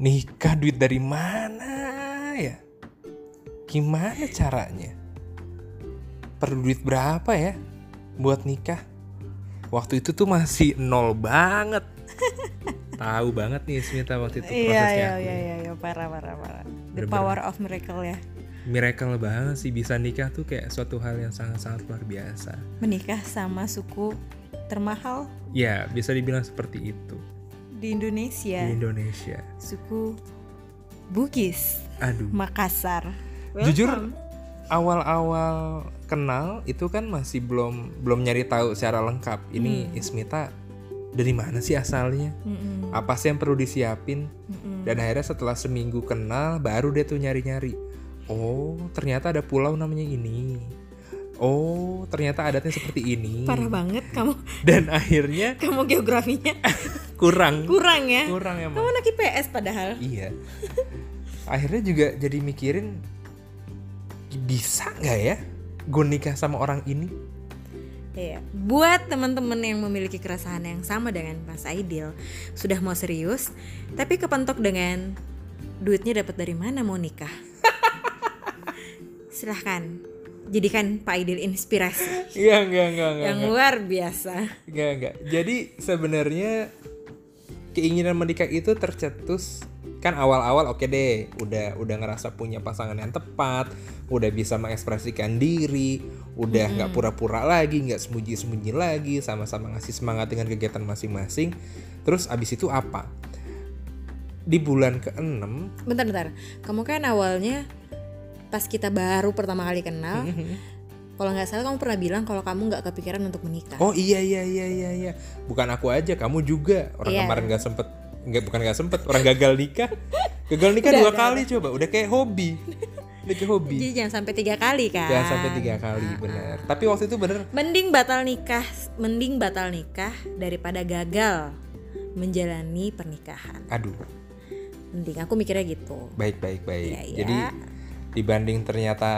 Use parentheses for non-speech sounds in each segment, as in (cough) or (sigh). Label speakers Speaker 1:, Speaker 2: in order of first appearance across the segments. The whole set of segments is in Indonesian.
Speaker 1: nikah duit dari mana ya? Gimana caranya? Perlu duit berapa ya buat nikah? Waktu itu tuh masih nol banget. (laughs) Tahu banget nih Smita waktu itu
Speaker 2: Iya
Speaker 1: prosesnya.
Speaker 2: iya iya iya iya, parah parah parah. The
Speaker 1: Bener-bener.
Speaker 2: power of miracle ya.
Speaker 1: Miracle banget sih bisa nikah tuh kayak suatu hal yang sangat-sangat luar biasa.
Speaker 2: Menikah sama suku termahal
Speaker 1: Ya, bisa dibilang seperti itu
Speaker 2: di Indonesia,
Speaker 1: di Indonesia.
Speaker 2: suku Bugis,
Speaker 1: Aduh.
Speaker 2: Makassar.
Speaker 1: Jujur
Speaker 2: Welcome.
Speaker 1: awal-awal kenal itu kan masih belum belum nyari tahu secara lengkap. Ini
Speaker 2: Hmm.
Speaker 1: Ismita dari mana sih asalnya?
Speaker 2: Mm-mm,
Speaker 1: Apa sih yang perlu disiapin?
Speaker 2: mm-mm.
Speaker 1: Dan akhirnya setelah seminggu kenal baru dia tuh nyari-nyari. Oh, ternyata ada pulau namanya ini. Oh, ternyata adatnya seperti ini.
Speaker 2: Parah banget kamu,
Speaker 1: Dan akhirnya (laughs)
Speaker 2: kamu geografinya (laughs)
Speaker 1: kurang.
Speaker 2: kurang ya.
Speaker 1: Kurang emang.
Speaker 2: Kamu anak IPS padahal.
Speaker 1: Iya. Akhirnya juga jadi mikirin bisa nggak ya gue nikah sama orang ini?
Speaker 2: Iya. Buat teman-teman yang memiliki keresahan yang sama dengan Mas Aidil, sudah mau serius, tapi kepentok dengan duitnya dapat dari mana mau nikah? (laughs) Silahkan jadikan Pak Aidil inspirasi
Speaker 1: Iya enggak enggak enggak.
Speaker 2: yang luar biasa.
Speaker 1: Enggak enggak. Jadi sebenarnya keinginan menikah itu tercetus kan awal-awal oke deh udah udah ngerasa punya pasangan yang tepat udah bisa mengekspresikan diri udah nggak pura-pura lagi nggak sembunyi-sembunyi lagi sama-sama ngasih semangat dengan kegiatan masing-masing terus abis itu apa di bulan ke-6
Speaker 2: Bentar-bentar, kamu kan awalnya pas kita baru pertama kali kenal, kalau nggak salah kamu pernah bilang kalau kamu nggak kepikiran untuk menikah.
Speaker 1: Oh iya iya iya iya iya. Bukan aku aja, kamu juga. Orang
Speaker 2: Iya.
Speaker 1: kemarin gak sempet nggak bukan gak sempet, orang gagal nikah. Gagal nikah
Speaker 2: Udah,
Speaker 1: dua kali coba, udah kayak hobi. Udah kayak hobi.
Speaker 2: Jadi jangan sampai tiga kali kan.
Speaker 1: Jangan sampai tiga kali bener. Tapi waktu itu bener.
Speaker 2: Mending batal nikah, mending batal nikah daripada gagal menjalani pernikahan.
Speaker 1: Aduh,
Speaker 2: Mending aku mikirnya gitu.
Speaker 1: baik baik baik.
Speaker 2: Iya.
Speaker 1: Jadi dibanding ternyata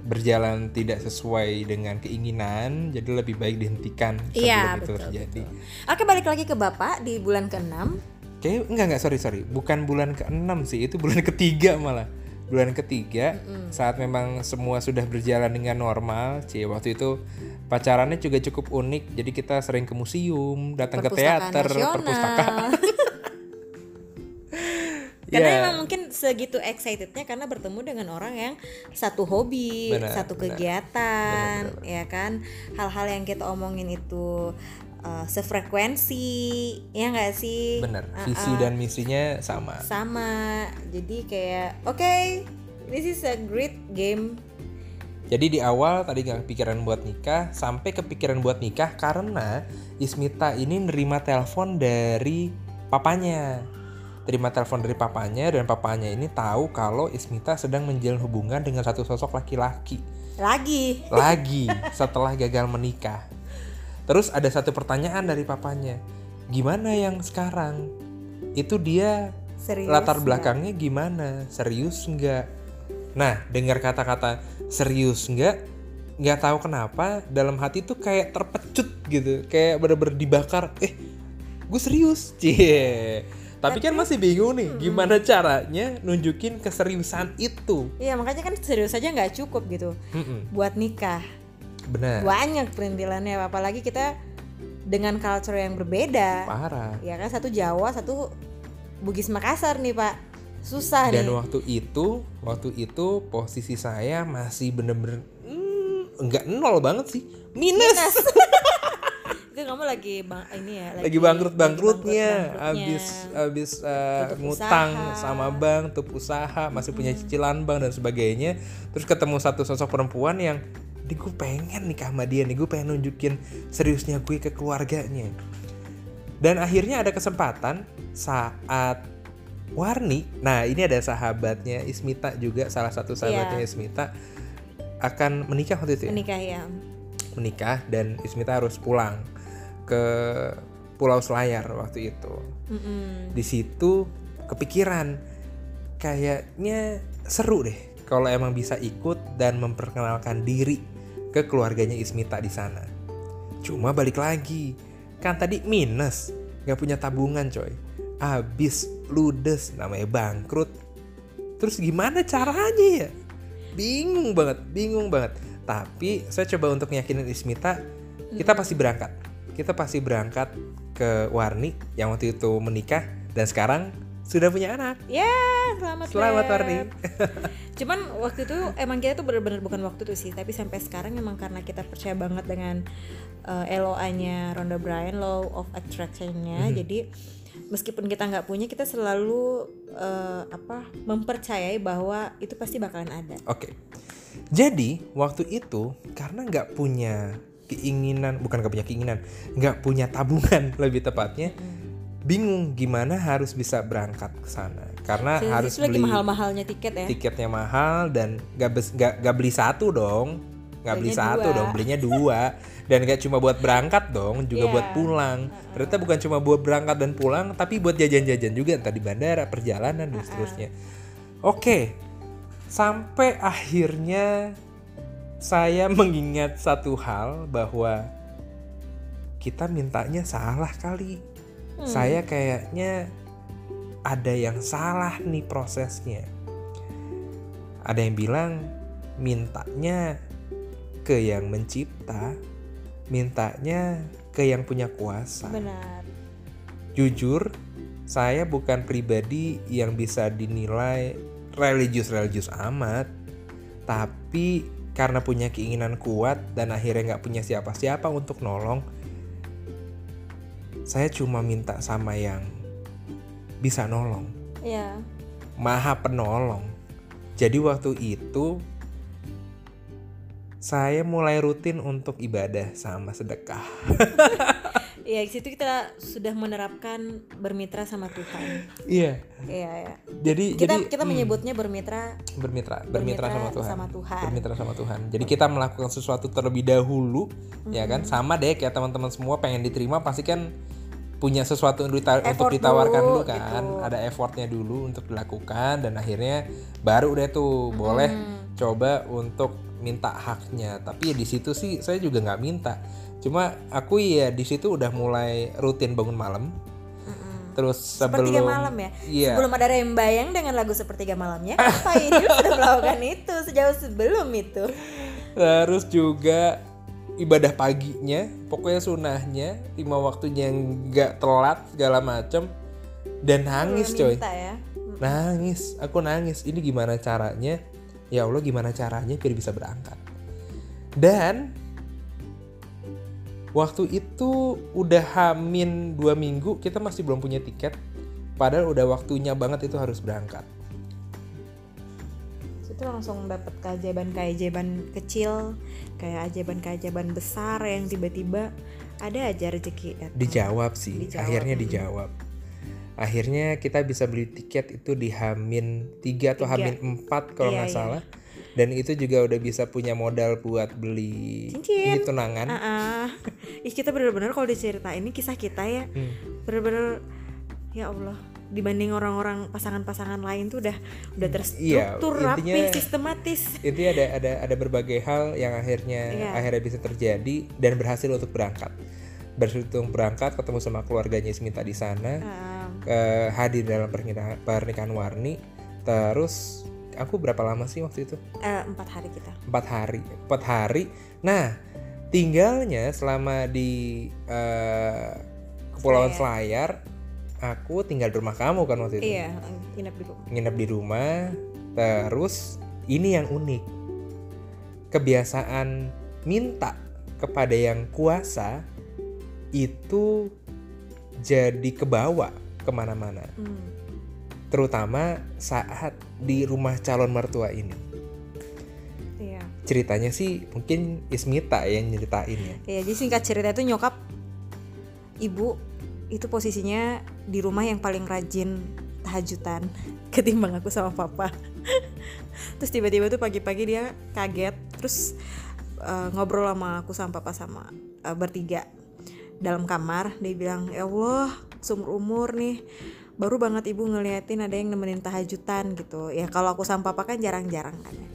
Speaker 1: berjalan tidak sesuai dengan keinginan, jadi lebih baik dihentikan sebelum
Speaker 2: Iya,
Speaker 1: itu
Speaker 2: betul,
Speaker 1: terjadi.
Speaker 2: Oke balik lagi ke bapak di bulan ke-6
Speaker 1: Kayak enggak enggak sorry sorry, bukan bulan ke-6 sih, itu bulan ketiga malah. Bulan ketiga saat memang semua sudah berjalan dengan normal, cie waktu itu pacarannya juga cukup unik, jadi kita sering ke museum, datang ke teater,
Speaker 2: nasional.
Speaker 1: perpustakaan. (laughs)
Speaker 2: Karena
Speaker 1: Ya,
Speaker 2: emang mungkin segitu excitednya karena bertemu dengan orang yang satu hobi,
Speaker 1: Benar,
Speaker 2: satu
Speaker 1: benar.
Speaker 2: kegiatan, ya kan. Hal-hal yang kita omongin itu uh, sefrekuensi, ya nggak sih?
Speaker 1: bener,
Speaker 2: Uh-uh.
Speaker 1: visi dan misinya sama.
Speaker 2: Sama. Jadi kayak oke, this is a great game.
Speaker 1: Jadi di awal tadi nggak kepikiran buat nikah, sampai kepikiran buat nikah karena Ismita ini nerima telepon dari papanya. Terima telepon dari papanya dan papanya ini tahu kalau Ismita sedang menjalin hubungan dengan satu sosok laki-laki.
Speaker 2: Lagi.
Speaker 1: Lagi setelah gagal menikah. Terus ada satu pertanyaan dari papanya. Gimana yang sekarang? Itu dia
Speaker 2: Serius.
Speaker 1: latar belakangnya gimana serius nggak nah dengar kata-kata serius nggak nggak tahu kenapa dalam hati tuh kayak terpecut gitu kayak bener-bener dibakar eh gue serius cie tapi kan masih bingung nih gimana caranya nunjukin keseriusan itu
Speaker 2: Iya makanya kan serius aja nggak cukup gitu buat nikah.
Speaker 1: benar
Speaker 2: Banyak perintilannya apalagi kita dengan culture yang berbeda.
Speaker 1: parah
Speaker 2: Ya kan satu Jawa, satu Bugis Makassar nih Pak. Susah
Speaker 1: dan
Speaker 2: nih.
Speaker 1: waktu itu waktu itu posisi saya masih bener-bener mm, nggak nol banget sih minus. (laughs)
Speaker 2: Itu kamu lagi bang ini ya
Speaker 1: lagi bangkrut bangkrutnya habis habis uh, ngutang
Speaker 2: usaha.
Speaker 1: sama bank tutup usaha masih punya cicilan bank dan sebagainya terus ketemu satu sosok perempuan yang di gue pengen nikah sama dia nih gue pengen nunjukin seriusnya gue ke keluarganya dan akhirnya ada kesempatan saat Warni nah ini ada sahabatnya Ismita juga salah satu sahabatnya
Speaker 2: Iya.
Speaker 1: Ismita akan menikah waktu itu ya?
Speaker 2: menikah ya.
Speaker 1: menikah dan Ismita harus pulang ke Pulau Selayar waktu itu.
Speaker 2: Mm-mm.
Speaker 1: Di situ kepikiran kayaknya seru deh kalau emang bisa ikut dan memperkenalkan diri ke keluarganya Ismita di sana. Cuma balik lagi, kan tadi minus, nggak punya tabungan coy. abis ludes namanya bangkrut terus gimana caranya ya bingung banget bingung banget tapi saya coba untuk yakinin Ismita kita pasti berangkat kita pasti berangkat ke Warni yang waktu itu menikah dan sekarang sudah punya anak
Speaker 2: Ya, selamat
Speaker 1: selamat
Speaker 2: Beb.
Speaker 1: Warni (laughs)
Speaker 2: Cuman waktu itu emang kita tuh bener-bener bukan waktu itu sih, tapi sampai sekarang emang karena kita percaya banget dengan uh, LOA-nya Rhonda Bryan, Law of Attraction-nya. Jadi meskipun kita nggak punya, kita selalu uh, apa mempercayai bahwa itu pasti bakalan ada.
Speaker 1: Oke. Jadi waktu itu karena nggak punya keinginan, bukan nggak punya keinginan, nggak punya tabungan (laughs) lebih tepatnya, bingung gimana harus bisa berangkat ke sana. Karena
Speaker 2: Jadi
Speaker 1: harus beli
Speaker 2: mahal-mahalnya tiket ya.
Speaker 1: tiketnya mahal dan nggak bes- nggak nggak beli satu dong, nggak beli satu
Speaker 2: dua.
Speaker 1: dong, belinya dua. Dan nggak cuma buat berangkat dong, juga
Speaker 2: Iya.
Speaker 1: buat pulang. Ternyata bukan cuma buat berangkat dan pulang, tapi buat jajan-jajan juga entah di bandara, perjalanan dan seterusnya. Oke, sampai akhirnya saya mengingat satu hal bahwa kita mintanya salah kali. Saya kayaknya ada yang salah nih prosesnya. Ada yang bilang mintanya ke yang mencipta, mintanya ke yang punya kuasa.
Speaker 2: Benar.
Speaker 1: Jujur, saya bukan pribadi yang bisa dinilai religius-religius amat. Tapi karena punya keinginan kuat dan akhirnya nggak punya siapa-siapa untuk nolong, saya cuma minta sama yang bisa nolong,
Speaker 2: Ya.
Speaker 1: maha penolong. Jadi waktu itu saya mulai rutin untuk ibadah sama sedekah. (laughs)
Speaker 2: Ya, di situ kita sudah menerapkan bermitra sama Tuhan.
Speaker 1: Iya.
Speaker 2: Iya, ya.
Speaker 1: Jadi
Speaker 2: Kita
Speaker 1: jadi
Speaker 2: kita
Speaker 1: hmm,
Speaker 2: menyebutnya bermitra
Speaker 1: bermitra, bermitra,
Speaker 2: bermitra
Speaker 1: sama Tuhan.
Speaker 2: sama Tuhan.
Speaker 1: Bermitra sama Tuhan. Jadi kita melakukan sesuatu terlebih dahulu, ya kan? Sama deh kayak teman-teman semua pengen diterima pasti kan punya sesuatu untuk, dita- untuk ditawarkan
Speaker 2: dulu,
Speaker 1: dulu kan.
Speaker 2: gitu.
Speaker 1: Ada effortnya dulu untuk dilakukan dan akhirnya baru deh tuh boleh coba untuk minta haknya. Tapi ya di situ sih saya juga nggak minta. Cuma aku ya di situ udah mulai rutin bangun malam. Terus sebelum
Speaker 2: Sepertiga malam ya.
Speaker 1: Iya.
Speaker 2: Sebelum ada rembayang dengan lagu sepertiga malamnya, Pak Idil (laughs) sudah melakukan itu sejauh sebelum itu.
Speaker 1: Terus juga ibadah paginya, pokoknya sunahnya, lima waktunya yang nggak telat segala macem dan nangis coy,
Speaker 2: Minta ya.
Speaker 1: nangis, aku nangis. Ini gimana caranya? Ya Allah gimana caranya biar bisa berangkat? Dan waktu itu udah hamin dua minggu kita masih belum punya tiket, padahal udah waktunya banget itu harus berangkat.
Speaker 2: Itu langsung dapat keajaiban-keajaiban kecil, kayak ajaiban-keajaiban besar yang tiba-tiba ada aja rezeki.
Speaker 1: Dijawab sih,
Speaker 2: Dijawab,
Speaker 1: akhirnya dijawab. Akhirnya kita bisa beli tiket itu di Hamin 3 atau
Speaker 2: Tiga.
Speaker 1: Hamin 4 kalau
Speaker 2: Iya,
Speaker 1: nggak
Speaker 2: iya.
Speaker 1: salah. Dan itu juga udah bisa punya modal buat beli
Speaker 2: Cincin.
Speaker 1: ini tunangan.
Speaker 2: Ah, ah. Ih kita bener-bener kalau diceritain ini kisah kita ya,
Speaker 1: Hmm.
Speaker 2: bener-bener ya Allah dibanding orang-orang pasangan-pasangan lain tuh udah udah
Speaker 1: Iya,
Speaker 2: terstruktur rapi
Speaker 1: intinya-
Speaker 2: sistematis
Speaker 1: Itu ada ada ada berbagai hal yang akhirnya
Speaker 2: Iya.
Speaker 1: akhirnya bisa terjadi dan berhasil untuk berangkat. Berhasil untuk berangkat ketemu sama keluarganya Ismita di sana.
Speaker 2: Ah,
Speaker 1: eh, hadir dalam pernikahan, pernikahan Warni. Terus aku berapa lama sih waktu itu?
Speaker 2: eh, empat hari kita.
Speaker 1: Empat hari empat hari. Nah tinggalnya selama di eh, kepulauan Selayar aku tinggal di rumah kamu kan waktu itu?
Speaker 2: Iya nginep di rumah.
Speaker 1: Nginep di rumah. Terus ini yang unik. Kebiasaan minta kepada yang kuasa itu jadi kebawa ke mana-mana
Speaker 2: Hmm.
Speaker 1: terutama saat di rumah calon mertua ini
Speaker 2: iya
Speaker 1: ceritanya sih mungkin Ismita yang nyeritain ya.
Speaker 2: Iya, jadi singkat cerita itu nyokap ibu itu posisinya di rumah yang paling rajin tahajudan (laughs) ketimbang aku sama papa. (laughs) terus tiba-tiba tuh pagi-pagi dia kaget, terus eh, ngobrol sama aku sama papa sama eh, bertiga dalam kamar. Dia bilang, ya Allah, seumur umur nih baru banget ibu ngeliatin ada yang nemenin tahajudan gitu. Ya kalau aku sama papa kan jarang-jarang kan. ya.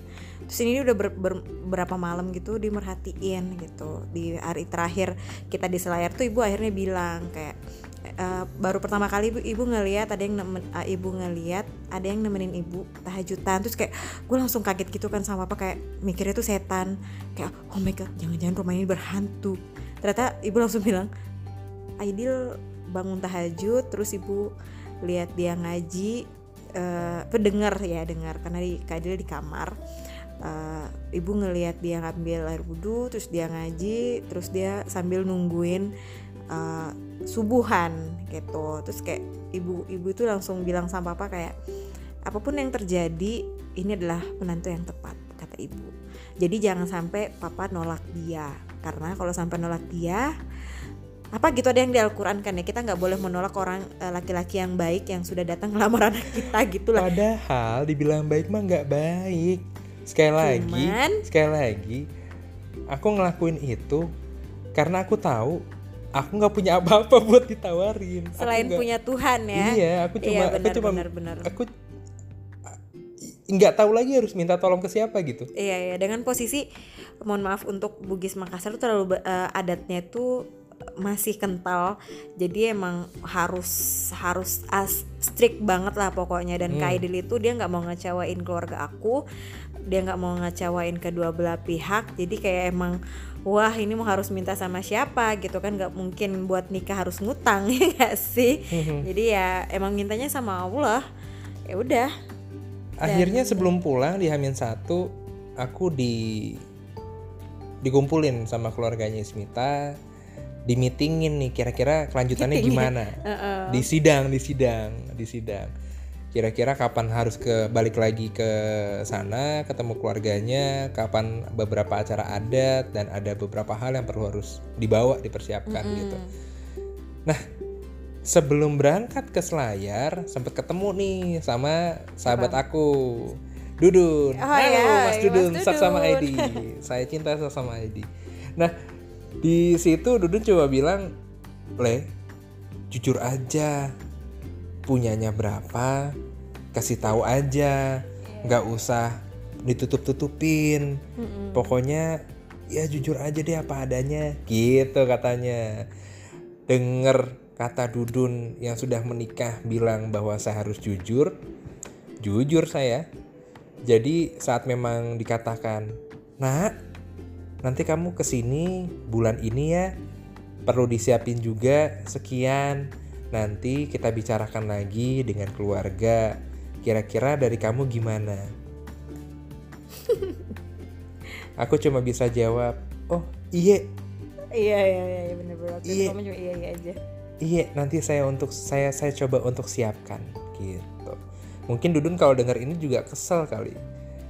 Speaker 2: Terus ini udah ber- ber- berapa malam gitu dimerhatiin gitu. Di hari terakhir kita di Selayar tuh ibu akhirnya bilang kayak "Eh, eh, baru pertama kali ibu, ibu ngeliat ada yang nemen, eh, ibu ngeliat ada yang nemenin ibu tahajudan terus kayak gue langsung kaget gitu kan sama apa kayak mikirnya tuh setan kayak oh my god jangan-jangan rumah ini berhantu ternyata ibu langsung bilang Aidil bangun tahajud terus ibu lihat dia ngaji eh pendengar ya dengar. Karena di Kak Aidil di kamar. Eh, ibu ngelihat dia ngambil air wudhu terus dia ngaji terus dia sambil nungguin eh, subuhan gitu. Terus kayak ibu ibu itu langsung bilang sama papa kayak apa pun yang terjadi ini adalah menantu yang tepat kata ibu. Jadi jangan sampai papa nolak dia. Karena kalau sampai nolak dia apa gitu ada yang di Al-Quran kan ya kita nggak boleh menolak orang eh, laki-laki yang baik yang sudah datang ngelamar (laughs) anak kita gitu lah
Speaker 1: Padahal dibilang baik mah nggak baik. Sekali lagi,
Speaker 2: Cuman-
Speaker 1: sekali lagi, aku ngelakuin itu karena aku tahu aku nggak punya apa-apa (laughs) buat ditawarin. Aku
Speaker 2: selain
Speaker 1: nggak-
Speaker 2: punya Tuhan ya
Speaker 1: Iya, aku cuma,
Speaker 2: Iya,
Speaker 1: aku
Speaker 2: benar,
Speaker 1: cuma,
Speaker 2: benar, benar.
Speaker 1: aku nggak tahu lagi harus minta tolong ke siapa gitu.
Speaker 2: Iya iya dengan posisi mohon maaf untuk Bugis Makassar tuh terlalu eh, adatnya tuh masih kental jadi emang harus harus as strict banget lah pokoknya. Dan Kak Aidil itu dia nggak mau ngecewain keluarga aku dia nggak mau ngecewain kedua belah pihak jadi kayak emang wah ini mau harus minta sama siapa? gitu kan nggak mungkin buat nikah harus ngutang (laughs) ya nggak sih? Jadi ya emang mintanya sama Allah. Ya udah.
Speaker 1: Akhirnya sebelum pulang di Hamin satu, aku di dikumpulin sama keluarganya Ismita, di meetingin nih kira-kira kelanjutannya gimana. Di sidang, di sidang, di sidang. Kira-kira kapan harus ke balik lagi ke sana, ketemu keluarganya, kapan beberapa acara adat dan ada beberapa hal yang perlu harus dibawa, dipersiapkan gitu. Nah, sebelum berangkat ke Selayar sempat ketemu nih sama sahabat aku Dudun.
Speaker 2: Oh,
Speaker 1: Halo
Speaker 2: iya,
Speaker 1: Mas
Speaker 2: iya,
Speaker 1: Dudun,
Speaker 2: Mas
Speaker 1: Sat sama
Speaker 2: Dudun.
Speaker 1: Aidi. Saya cinta sama Aidi. Nah, di situ Dudun coba bilang, "Le, jujur aja. Punyanya berapa? Kasih tahu aja. nggak usah ditutup-tutupin. Pokoknya ya jujur aja deh apa adanya." Gitu katanya denger kata Dudun yang sudah menikah bilang bahwa saya harus jujur, jujur saya. Jadi saat memang dikatakan, nak, nanti kamu ke sini bulan ini ya, perlu disiapin juga sekian. Nanti kita bicarakan lagi dengan keluarga. Kira-kira dari kamu gimana? (laughs) Aku cuma bisa jawab, oh iya
Speaker 2: iya iya iya bener-bener Waktu itu
Speaker 1: Iya.
Speaker 2: kamu juga iya iya aja
Speaker 1: Iya, nanti saya untuk saya saya coba untuk siapkan gitu. Mungkin Dudun kalau dengar ini juga kesel kali.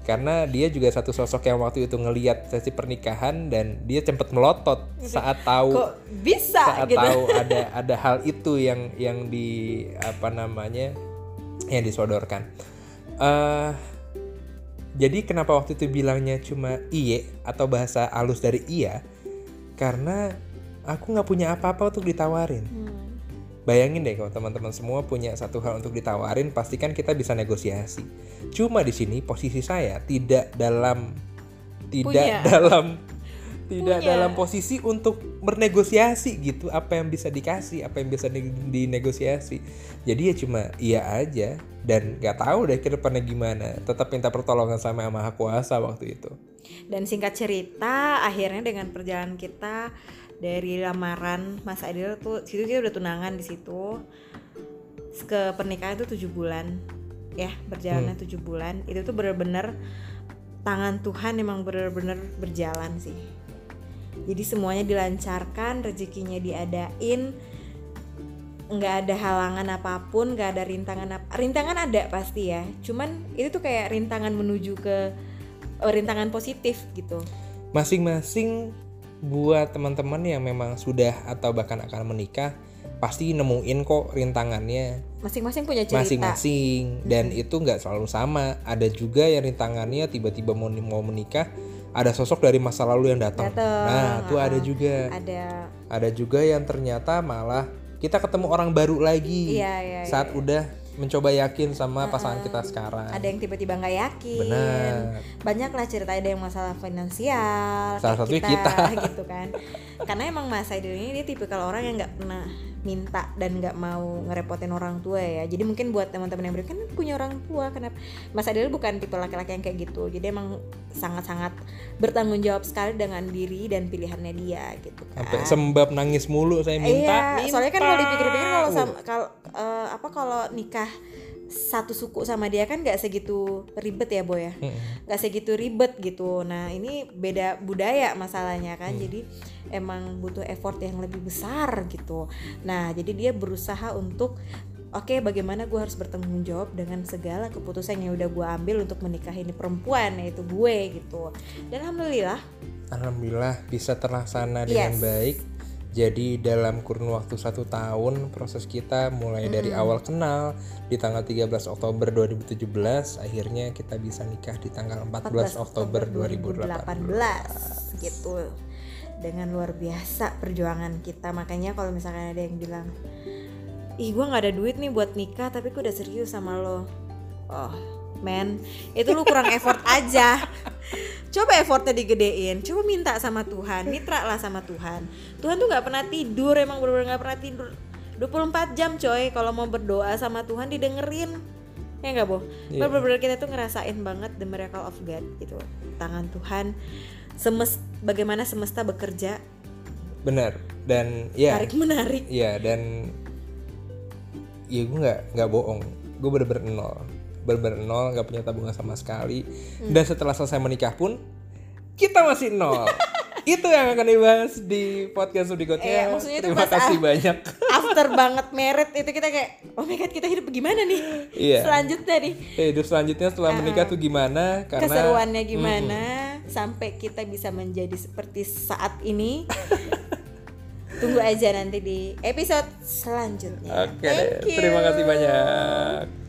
Speaker 1: Karena dia juga satu sosok yang waktu itu ngeliat sesi pernikahan dan dia sempat melotot saat tahu
Speaker 2: kok bisa
Speaker 1: saat
Speaker 2: gitu
Speaker 1: tahu (laughs) ada ada hal itu yang yang di apa namanya yang disodorkan. eh jadi kenapa waktu itu bilangnya cuma iye atau bahasa halus dari iya? Karena aku nggak punya apa-apa untuk ditawarin.
Speaker 2: Hmm.
Speaker 1: Bayangin deh kalau teman-teman semua punya satu hal untuk ditawarin, pastikan kita bisa negosiasi. Cuma di sini posisi saya tidak dalam tidak
Speaker 2: Punya.
Speaker 1: dalam tidak
Speaker 2: Punya.
Speaker 1: dalam posisi untuk bernegosiasi gitu. Apa yang bisa dikasih apa yang bisa di- dinegosiasi. Jadi ya cuma iya aja. Dan nggak tahu deh ke depannya gimana. Tetap minta pertolongan sama yang maha kuasa waktu itu.
Speaker 2: Dan singkat cerita, akhirnya dengan perjalanan kita dari lamaran Mas Adil tuh situ kita udah tunangan di situ. Ke pernikahan itu tujuh bulan. Ya berjalannya tujuh bulan. Itu tuh bener-bener tangan Tuhan emang bener-bener berjalan sih jadi semuanya dilancarkan rezekinya diadain. Nggak ada halangan apa pun nggak ada rintangan apa rintangan ada pasti ya. Cuman itu tuh kayak rintangan menuju ke eh, rintangan positif gitu.
Speaker 1: Masing-masing buat teman-teman yang memang sudah atau bahkan akan menikah pasti nemuin kok rintangannya.
Speaker 2: Masing-masing punya cerita.
Speaker 1: Masing-masing. Dan itu nggak selalu sama. Ada juga yang rintangannya tiba-tiba mau mau menikah ada sosok dari masa lalu yang datang. Nah itu ada
Speaker 2: ah.
Speaker 1: juga.
Speaker 2: ada.
Speaker 1: Ada juga yang ternyata malah kita ketemu orang baru lagi.
Speaker 2: Iya, iya,
Speaker 1: saat udah mencoba yakin sama pasangan kita sekarang.
Speaker 2: Ada yang tiba-tiba nggak yakin.
Speaker 1: Benar.
Speaker 2: banyak lah cerita ada yang masalah finansial
Speaker 1: Salah
Speaker 2: kayak
Speaker 1: satunya kita. (laughs)
Speaker 2: gitu kan. Karena emang Mas Aidil ini dia tipikal orang yang nggak pernah minta dan nggak mau ngerepotin orang tua ya. Jadi mungkin buat teman-teman yang beri kan punya orang tua kenapa? Mas Aidil bukan tipe laki-laki yang kayak gitu. Jadi emang sangat-sangat bertanggung jawab sekali dengan diri dan pilihannya dia gitu kan.
Speaker 1: Sampai sembab nangis mulu saya minta,
Speaker 2: Iya, soalnya kan kalau dipikir-pikir kalau
Speaker 1: minta.
Speaker 2: sama kalau eh, apa kalau nikah satu suku sama dia kan nggak segitu ribet ya boy ya? Nggak segitu ribet gitu. Nah ini beda budaya masalahnya kan.
Speaker 1: Hmm.
Speaker 2: jadi emang butuh effort yang lebih besar gitu. Nah jadi dia berusaha untuk oke bagaimana gue harus bertanggung jawab dengan segala keputusan yang udah gue ambil untuk menikahi ini perempuan yaitu gue gitu. Dan alhamdulillah
Speaker 1: alhamdulillah bisa terlaksana dengan
Speaker 2: Yes.
Speaker 1: baik jadi dalam kurun waktu satu tahun proses kita mulai dari awal kenal di tanggal 13 Oktober 2017 akhirnya kita bisa nikah di tanggal 14, Oktober 2018
Speaker 2: 2018 gitu. Dengan luar biasa perjuangan kita. Makanya kalau misalkan ada yang bilang ih gue nggak ada duit nih buat nikah tapi gue udah serius sama lo. Oh man itu lu kurang effort aja. Coba effortnya digedein. Coba minta sama Tuhan mitra lah sama Tuhan. Tuhan tuh nggak pernah tidur emang bener-bener nggak pernah tidur. 24 jam coy kalau mau berdoa sama Tuhan didengerin. Ya nggak boh
Speaker 1: Iya.
Speaker 2: bener-bener kita tuh ngerasain banget the miracle of God gitu. Tangan Tuhan semes bagaimana semesta bekerja.
Speaker 1: Benar dan ya.
Speaker 2: Tarik menarik.
Speaker 1: Iya dan ya gue nggak nggak bohong. Gue bener-bener nol bener-bener nol nggak punya tabungan sama sekali.
Speaker 2: Hmm.
Speaker 1: dan setelah selesai menikah pun kita masih nol. (laughs) Itu yang akan dibahas di podcast Sudigotnya
Speaker 2: Iya, maksudnya itu
Speaker 1: terima kasih banyak. (laughs)
Speaker 2: after banget merit itu kita kayak oh my god kita hidup gimana nih?
Speaker 1: Iya.
Speaker 2: selanjutnya nih.
Speaker 1: Eh, hidup selanjutnya setelah menikah tuh gimana? Karena
Speaker 2: keseruannya gimana? Sampai kita bisa menjadi seperti saat ini. (laughs) Tunggu aja nanti di episode selanjutnya.
Speaker 1: Oke
Speaker 2: you.
Speaker 1: terima kasih banyak